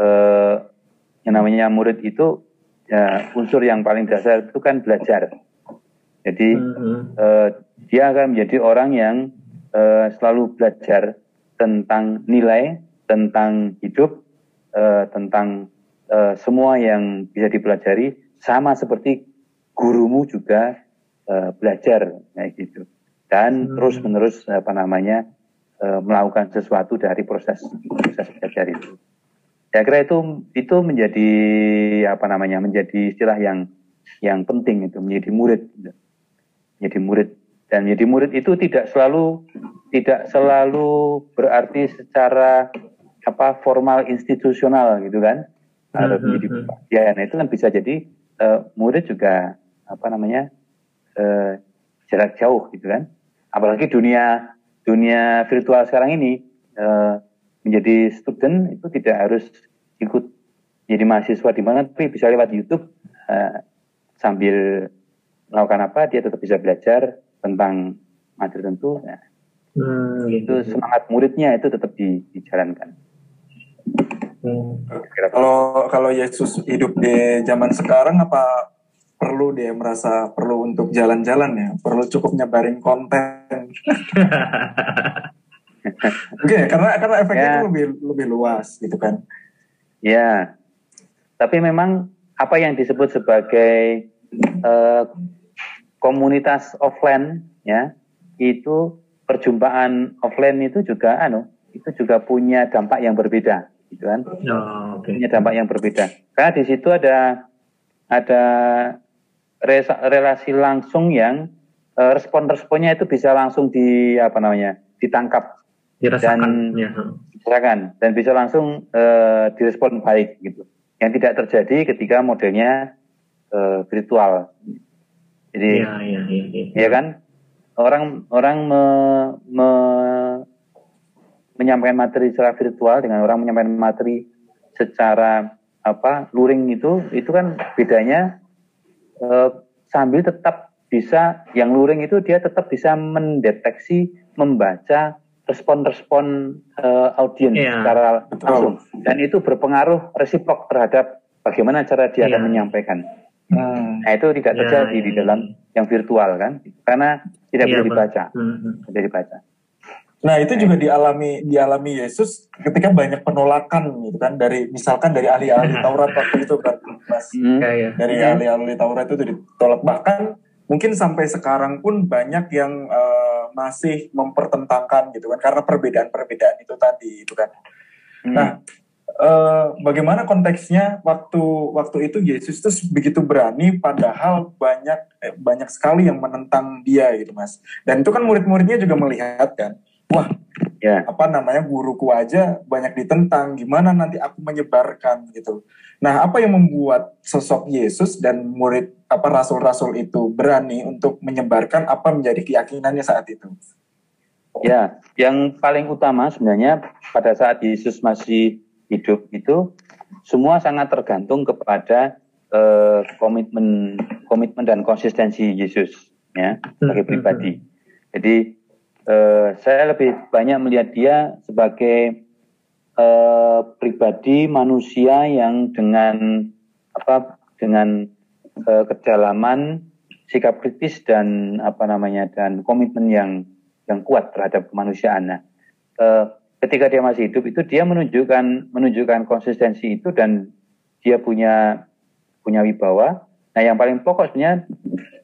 uh, yang namanya murid itu ya, unsur yang paling dasar itu kan belajar jadi hmm. uh, dia akan menjadi orang yang uh, selalu belajar tentang nilai, tentang hidup, uh, tentang uh, semua yang bisa dipelajari, sama seperti gurumu juga uh, belajar kayak gitu. Dan hmm. terus menerus apa namanya uh, melakukan sesuatu dari proses proses belajar itu. Saya kira itu itu menjadi apa namanya menjadi istilah yang yang penting itu menjadi murid. Menjadi murid dan menjadi murid itu tidak selalu tidak selalu berarti secara apa formal institusional gitu kan? Harus hmm, menjadi hmm, hmm. ya nah itu kan bisa jadi uh, murid juga apa namanya uh, jarak jauh gitu kan? Apalagi dunia dunia virtual sekarang ini uh, menjadi student itu tidak harus ikut jadi mahasiswa di mana tapi bisa lewat YouTube uh, sambil melakukan apa dia tetap bisa belajar tentang materi tentu nah, hmm, gitu. itu semangat muridnya itu tetap di, dijalankan hmm. kalau kalau Yesus hidup di zaman sekarang apa perlu dia merasa perlu untuk jalan-jalan ya perlu cukup nyebarin konten Oke, okay, karena karena efeknya ya. lebih lebih luas gitu kan. Ya. Tapi memang apa yang disebut sebagai uh, komunitas offline ya, itu perjumpaan offline itu juga anu, itu juga punya dampak yang berbeda gitu kan. Oh, okay. Punya dampak yang berbeda. Karena di situ ada ada relasi langsung yang uh, respon-responnya itu bisa langsung di apa namanya ditangkap dirasakan dan ya. dirasakan dan bisa langsung uh, direspon baik gitu yang tidak terjadi ketika modelnya uh, virtual jadi ya, ya, ya, ya. ya kan orang orang me, me, menyampaikan materi secara virtual dengan orang menyampaikan materi secara apa luring itu itu kan bedanya uh, sambil tetap bisa yang luring itu dia tetap bisa mendeteksi membaca respon-respon uh, audiens yeah. secara langsung dan itu berpengaruh resiprok terhadap bagaimana cara dia yeah. akan menyampaikan. Hmm. Nah itu tidak ya, terjadi di ya. dalam yang virtual kan, karena tidak yeah, bisa dibaca, hmm. tidak dibaca. Nah itu juga dialami dialami Yesus ketika banyak penolakan gitu kan dari misalkan dari ahli-ahli Taurat waktu itu kan mas, hmm. dari ahli-ahli Taurat itu ditolak bahkan mungkin sampai sekarang pun banyak yang uh, masih mempertentangkan gitu kan karena perbedaan-perbedaan itu tadi itu kan. Hmm. Nah, uh, bagaimana konteksnya waktu waktu itu Yesus itu begitu berani padahal banyak eh, banyak sekali yang menentang dia gitu Mas. Dan itu kan murid-muridnya juga melihat kan wah ya. apa namanya guruku aja banyak ditentang gimana nanti aku menyebarkan gitu nah apa yang membuat sosok Yesus dan murid apa rasul-rasul itu berani untuk menyebarkan apa menjadi keyakinannya saat itu ya yang paling utama sebenarnya pada saat Yesus masih hidup itu semua sangat tergantung kepada uh, komitmen komitmen dan konsistensi Yesus ya sebagai hmm, hmm, pribadi hmm. jadi uh, saya lebih banyak melihat dia sebagai uh, pribadi manusia yang dengan apa dengan uh, kedalaman sikap kritis dan apa namanya dan komitmen yang yang kuat terhadap kemanusiaan. Nah, uh, ketika dia masih hidup itu dia menunjukkan menunjukkan konsistensi itu dan dia punya punya wibawa. Nah, yang paling pokok sebenarnya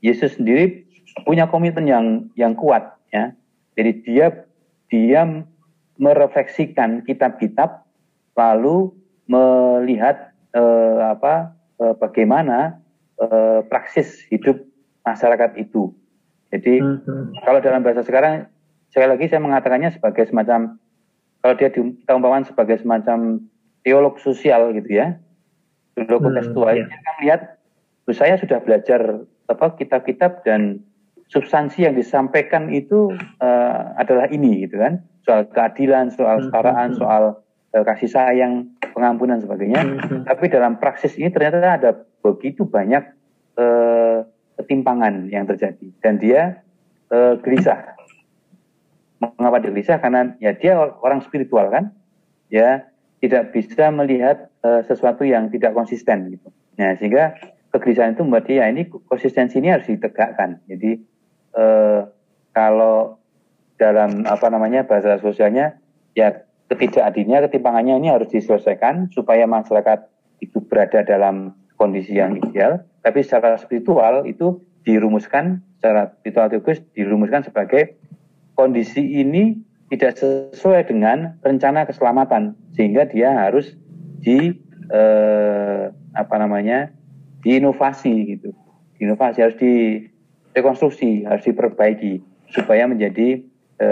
Yesus sendiri punya komitmen yang yang kuat ya jadi dia dia merefleksikan kitab-kitab lalu melihat eh, apa eh, bagaimana eh, praksis hidup masyarakat itu. Jadi hmm. kalau dalam bahasa sekarang sekali lagi saya mengatakannya sebagai semacam kalau dia kita umpamakan sebagai semacam teolog sosial gitu ya, teolog hmm, tekstual. Yeah. Kita melihat saya sudah belajar apa kitab-kitab dan substansi yang disampaikan itu uh, adalah ini gitu kan soal keadilan soal hmm, kesetaraan hmm. soal uh, kasih sayang pengampunan sebagainya hmm, tapi dalam praksis ini ternyata ada begitu banyak uh, ketimpangan yang terjadi dan dia uh, gelisah mengapa gelisah? Karena ya dia orang spiritual kan? Ya tidak bisa melihat uh, sesuatu yang tidak konsisten gitu. Nah sehingga kegelisahan itu membuat dia ya ini konsistensi ini harus ditegakkan. Jadi eh, kalau dalam apa namanya bahasa sosialnya ya ketidakadilnya ketimpangannya ini harus diselesaikan supaya masyarakat itu berada dalam kondisi yang ideal. Tapi secara spiritual itu dirumuskan secara spiritual teologis dirumuskan sebagai kondisi ini tidak sesuai dengan rencana keselamatan sehingga dia harus di eh, apa namanya diinovasi gitu diinovasi harus di rekonstruksi harus diperbaiki supaya menjadi e,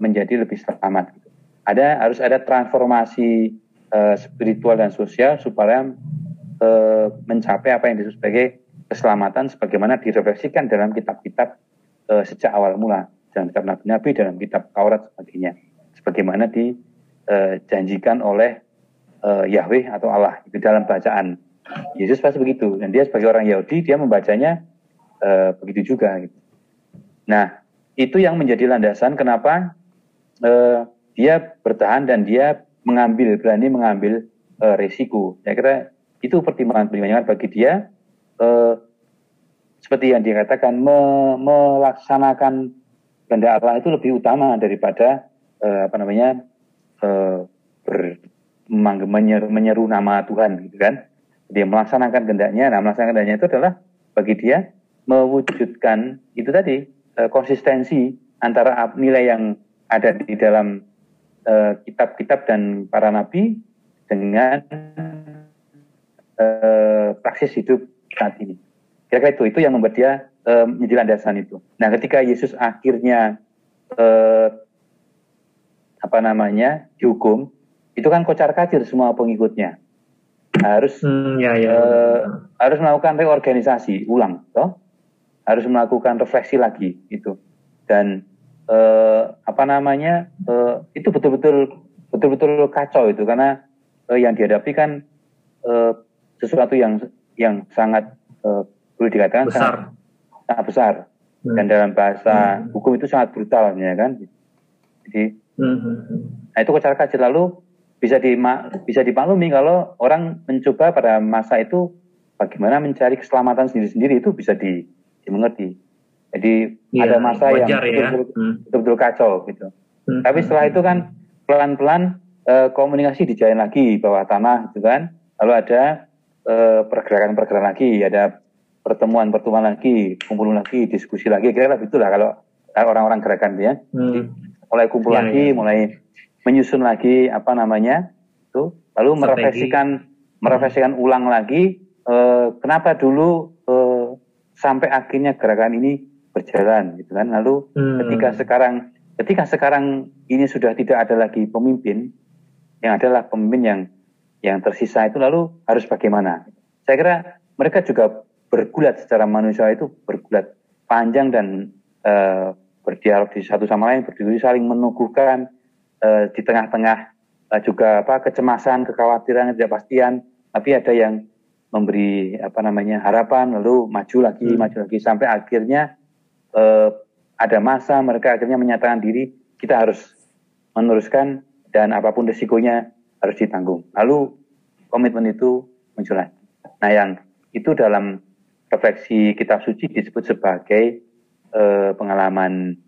menjadi lebih selamat. Gitu. Ada harus ada transformasi e, spiritual dan sosial supaya e, mencapai apa yang disebut sebagai keselamatan sebagaimana direfleksikan dalam kitab-kitab e, sejak awal mula. Dalam kitab nabi-nabi, dalam kitab Taurat sebagainya. Sebagaimana dijanjikan uh, oleh uh, Yahweh atau Allah itu dalam bacaan Yesus pasti begitu dan dia sebagai orang Yahudi dia membacanya uh, begitu juga. Gitu. Nah itu yang menjadi landasan kenapa uh, dia bertahan dan dia mengambil berani mengambil uh, resiko. Saya kira itu pertimbangan-pertimbangan bagi dia uh, seperti yang dikatakan me, melaksanakan kehendak Allah itu lebih utama daripada uh, apa namanya uh, ber, menyeru, menyeru nama Tuhan gitu kan. Dia melaksanakan kehendaknya. Nah, melaksanakan kehendaknya itu adalah bagi dia mewujudkan itu tadi uh, konsistensi antara nilai yang ada di dalam kitab-kitab uh, dan para nabi dengan uh, praksis hidup saat ini. Kira-kira itu itu yang membuat dia uh, menjadi landasan itu. Nah, ketika Yesus akhirnya uh, apa namanya dihukum, itu kan kocar kacir semua pengikutnya harus hmm, ya, ya. Uh, harus melakukan reorganisasi ulang, toh harus melakukan refleksi lagi itu dan uh, apa namanya uh, itu betul-betul betul-betul kacau itu karena uh, yang dihadapi kan uh, sesuatu yang yang sangat uh, boleh dikatakan besar. sangat, sangat besar hmm. dan dalam bahasa hmm. hukum itu sangat brutal ya kan jadi hmm. nah itu kocar kacir lalu bisa di bisa dimaklumi kalau orang mencoba pada masa itu bagaimana mencari keselamatan sendiri-sendiri itu bisa di, dimengerti jadi ya, ada masa yang ya. betul-betul, hmm. betul-betul kacau gitu hmm. tapi setelah itu kan pelan-pelan eh, komunikasi dijalin lagi bawah tanah gitu kan lalu ada Eh, pergerakan-pergerakan lagi, ada pertemuan-pertemuan lagi, kumpul lagi, diskusi lagi, kira-kira itulah kalau orang-orang gerakan ya. Hmm. mulai kumpul ya, lagi, ya. mulai menyusun lagi apa namanya itu, lalu Strategi. merefleksikan merefleksikan ulang lagi eh, kenapa dulu eh, sampai akhirnya gerakan ini berjalan gitu kan. Lalu hmm. ketika sekarang ketika sekarang ini sudah tidak ada lagi pemimpin yang adalah pemimpin yang yang tersisa itu lalu harus bagaimana? Saya kira mereka juga bergulat secara manusia itu bergulat panjang dan uh, berdialog di satu sama lain, berdiri saling menuguhkan uh, di tengah-tengah uh, juga apa kecemasan, kekhawatiran, ketidakpastian, tapi ada yang memberi apa namanya harapan lalu maju lagi, hmm. maju lagi sampai akhirnya uh, ada masa mereka akhirnya menyatakan diri kita harus meneruskan dan apa pun risikonya harus ditanggung. Lalu komitmen itu muncul lagi. Nah yang itu dalam refleksi kitab suci disebut sebagai eh, pengalaman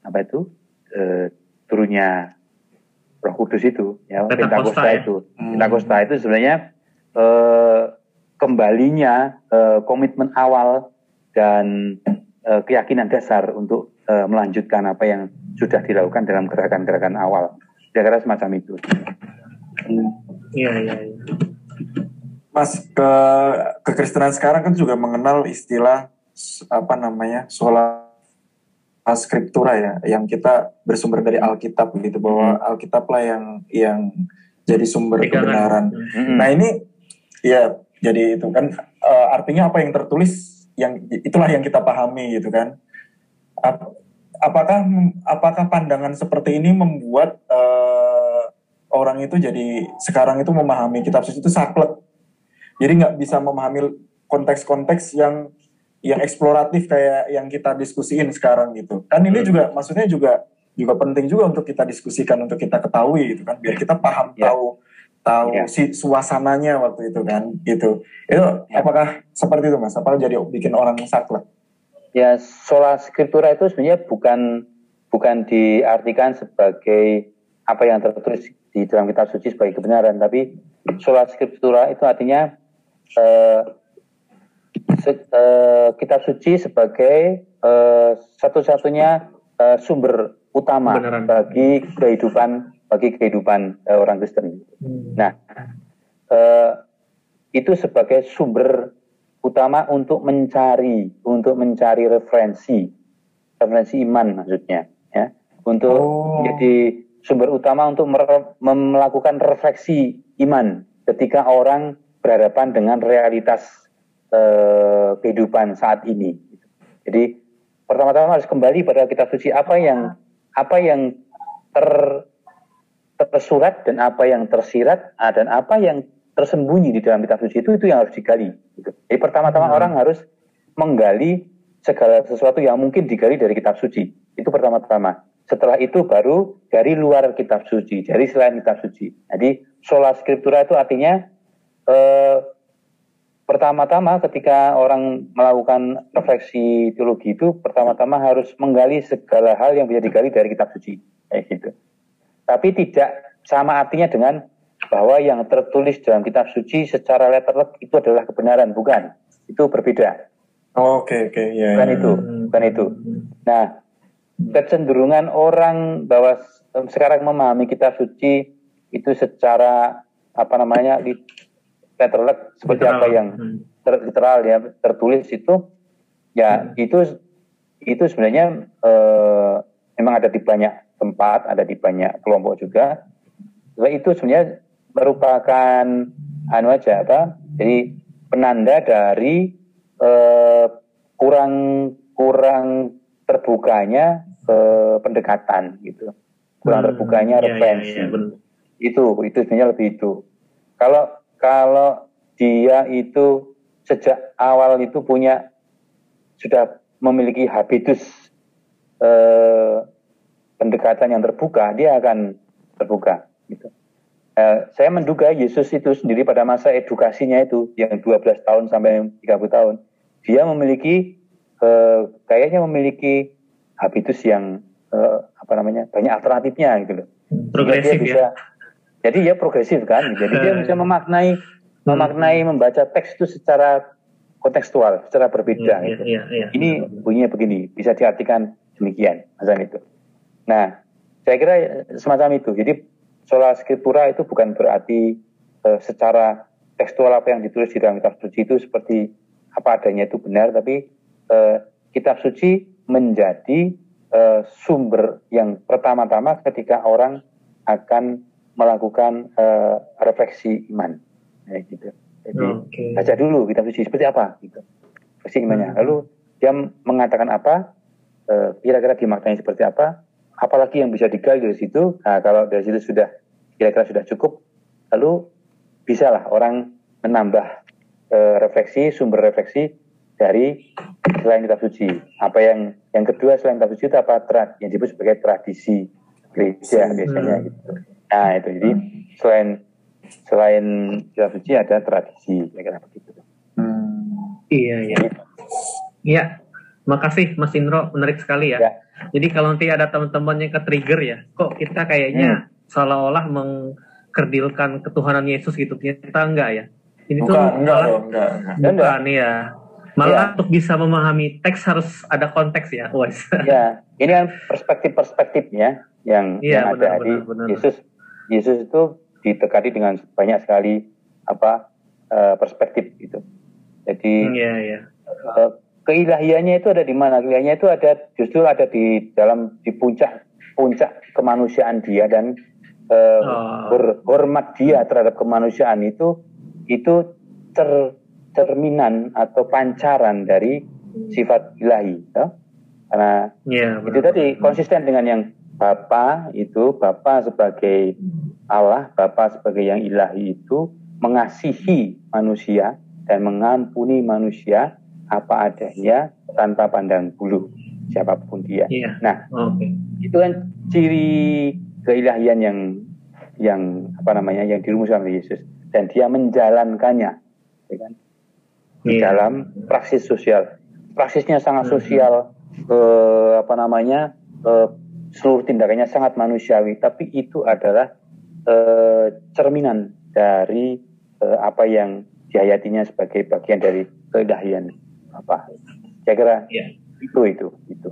apa itu eh, turunnya Roh Kudus itu ya Pentakosta ya? itu hmm. Pentakosta itu sebenarnya eh, kembalinya eh, komitmen awal dan eh, keyakinan dasar untuk eh, melanjutkan apa yang sudah dilakukan dalam gerakan-gerakan awal kira-kira semacam itu. Hmm. Iya, iya, iya. Mas, ke kekristenan sekarang kan juga mengenal istilah apa namanya sola scriptura ya, yang kita bersumber dari Alkitab gitu bahwa hmm. Alkitab lah yang yang jadi sumber kebenaran. Hmm. Nah ini ya jadi itu kan uh, artinya apa yang tertulis yang itulah yang kita pahami gitu kan. Apakah apakah pandangan seperti ini membuat uh, orang itu jadi sekarang itu memahami kitab suci itu saklek. Jadi nggak bisa memahami konteks-konteks yang yang eksploratif kayak yang kita diskusiin sekarang gitu. Kan ini hmm. juga maksudnya juga juga penting juga untuk kita diskusikan untuk kita ketahui gitu kan biar kita paham yeah. tahu tahu yeah. si suasananya waktu itu kan gitu. Itu yeah. apakah seperti itu Mas? Apa jadi bikin orang saklek? Ya, sola scriptura itu sebenarnya bukan bukan diartikan sebagai apa yang tertulis di dalam kitab suci sebagai kebenaran, tapi sola scriptura itu artinya uh, se, uh, kitab suci sebagai uh, satu-satunya uh, sumber utama kebenaran. bagi kehidupan bagi kehidupan uh, orang Kristen. Hmm. Nah, uh, itu sebagai sumber utama untuk mencari untuk mencari referensi referensi iman maksudnya ya untuk oh. jadi sumber utama untuk melakukan refleksi iman ketika orang berhadapan dengan realitas eh, kehidupan saat ini. Jadi pertama-tama harus kembali pada kitab suci apa yang apa yang ter tersurat dan apa yang tersirat ah, dan apa yang tersembunyi di dalam kitab suci itu itu yang harus digali. Gitu. Jadi pertama-tama hmm. orang harus menggali segala sesuatu yang mungkin digali dari kitab suci. Itu pertama-tama. Setelah itu baru dari luar kitab suci, dari selain kitab suci. Jadi sola scriptura itu artinya eh, pertama-tama ketika orang melakukan refleksi teologi itu pertama-tama harus menggali segala hal yang bisa digali dari kitab suci kayak gitu. Tapi tidak sama artinya dengan bahwa yang tertulis dalam kitab suci secara letterlek itu adalah kebenaran, bukan. Itu berbeda. Oke, oke, ya. Bukan itu, bukan itu. Nah, kecenderungan orang bahwa sekarang memahami kitab suci itu secara apa namanya letterlek seperti literal. apa yang hmm. ter, literal ya tertulis itu ya hmm. itu itu sebenarnya eh, memang ada di banyak tempat ada di banyak kelompok juga Setelah itu sebenarnya merupakan anu aja apa jadi penanda dari eh, kurang kurang terbukanya eh, pendekatan gitu kurang hmm, terbukanya referensi ya, ya, ya, itu itu sebenarnya lebih itu kalau kalau dia itu sejak awal itu punya sudah memiliki habitus eh, pendekatan yang terbuka dia akan terbuka gitu. Eh, saya menduga Yesus itu sendiri pada masa edukasinya itu yang 12 tahun sampai 30 tahun dia memiliki eh, kayaknya memiliki habitus yang eh, apa namanya banyak alternatifnya gitu loh. Progresif bisa, ya. Jadi ya progresif kan. Jadi dia bisa memaknai memaknai membaca teks itu secara kontekstual, secara berbeda. Ya, gitu. ya, ya, Ini bunyinya begini, bisa diartikan demikian, macam itu. Nah, saya kira semacam itu. Jadi sola scriptura itu bukan berarti uh, secara tekstual apa yang ditulis di dalam kitab suci itu seperti apa adanya itu benar, tapi uh, kitab suci menjadi uh, sumber yang pertama-tama ketika orang akan melakukan uh, refleksi iman, ya, gitu. Jadi okay. baca dulu kitab suci seperti apa, gitu. Refleksi imannya. Hmm. Lalu dia mengatakan apa, uh, kira-kira dimaknai seperti apa, apalagi yang bisa digali dari situ. Nah, kalau dari situ sudah kira-kira sudah cukup, lalu bisalah orang menambah uh, refleksi, sumber refleksi dari selain kitab suci. Apa yang yang kedua selain kitab suci itu apa? Trad, yang disebut sebagai tradisi gereja hmm. biasanya gitu. Nah itu jadi selain selain kitab suci ada tradisi, kira-kira begitu. Hmm. Iya iya. Iya. Makasih Mas Indro, menarik sekali ya. ya. Jadi kalau nanti ada teman-teman yang ke trigger ya, kok kita kayaknya hmm. seolah-olah mengkerdilkan ketuhanan Yesus gitu, kita enggak ya? Ini bukan, tuh enggak, malah enggak, enggak. bukan ya. Malah ya. untuk bisa memahami teks harus ada konteks ya, Wes. Ya, ini kan perspektif-perspektifnya yang, ya, yang benar, ada benar, di benar. Yesus. Yesus itu ditekati dengan banyak sekali apa uh, perspektif gitu. Jadi ya, ya. Uh, keilahiannya itu ada di mana? Keilahiannya itu ada justru ada di dalam di puncak puncak kemanusiaan dia dan uh, oh. hormat dia terhadap kemanusiaan itu itu ter, cerminan atau pancaran dari sifat ilahi. Ya? Karena ya, itu tadi konsisten dengan yang Bapa itu Bapa sebagai Allah, Bapa sebagai yang ilahi itu mengasihi manusia dan mengampuni manusia apa adanya tanpa pandang bulu siapa pun dia. Iya. Nah, okay. itu kan ciri keilahian yang yang apa namanya yang dirumuskan oleh Yesus dan dia menjalankannya, ya kan? Di iya. dalam praksis sosial. Praksisnya sangat hmm. sosial, hmm. eh, apa namanya, eh, seluruh tindakannya sangat manusiawi, tapi itu adalah eh, cerminan dari eh, apa yang dihayatinya sebagai bagian dari keilahian apa saya kira ya. itu itu itu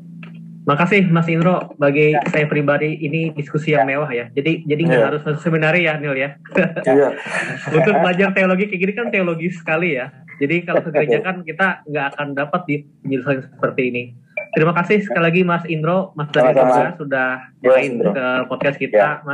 Makasih Mas Indro bagi ya. saya pribadi ini diskusi yang ya. mewah ya. Jadi jadi nggak ya. harus seminari ya Nil ya. ya. Untuk belajar teologi kayak gini kan teologi sekali ya. Jadi kalau gereja kan kita nggak akan dapat di penjelasan seperti ini. Terima kasih sekali lagi Mas Indro, Mas Dari sudah main ke podcast kita. Ya. Mas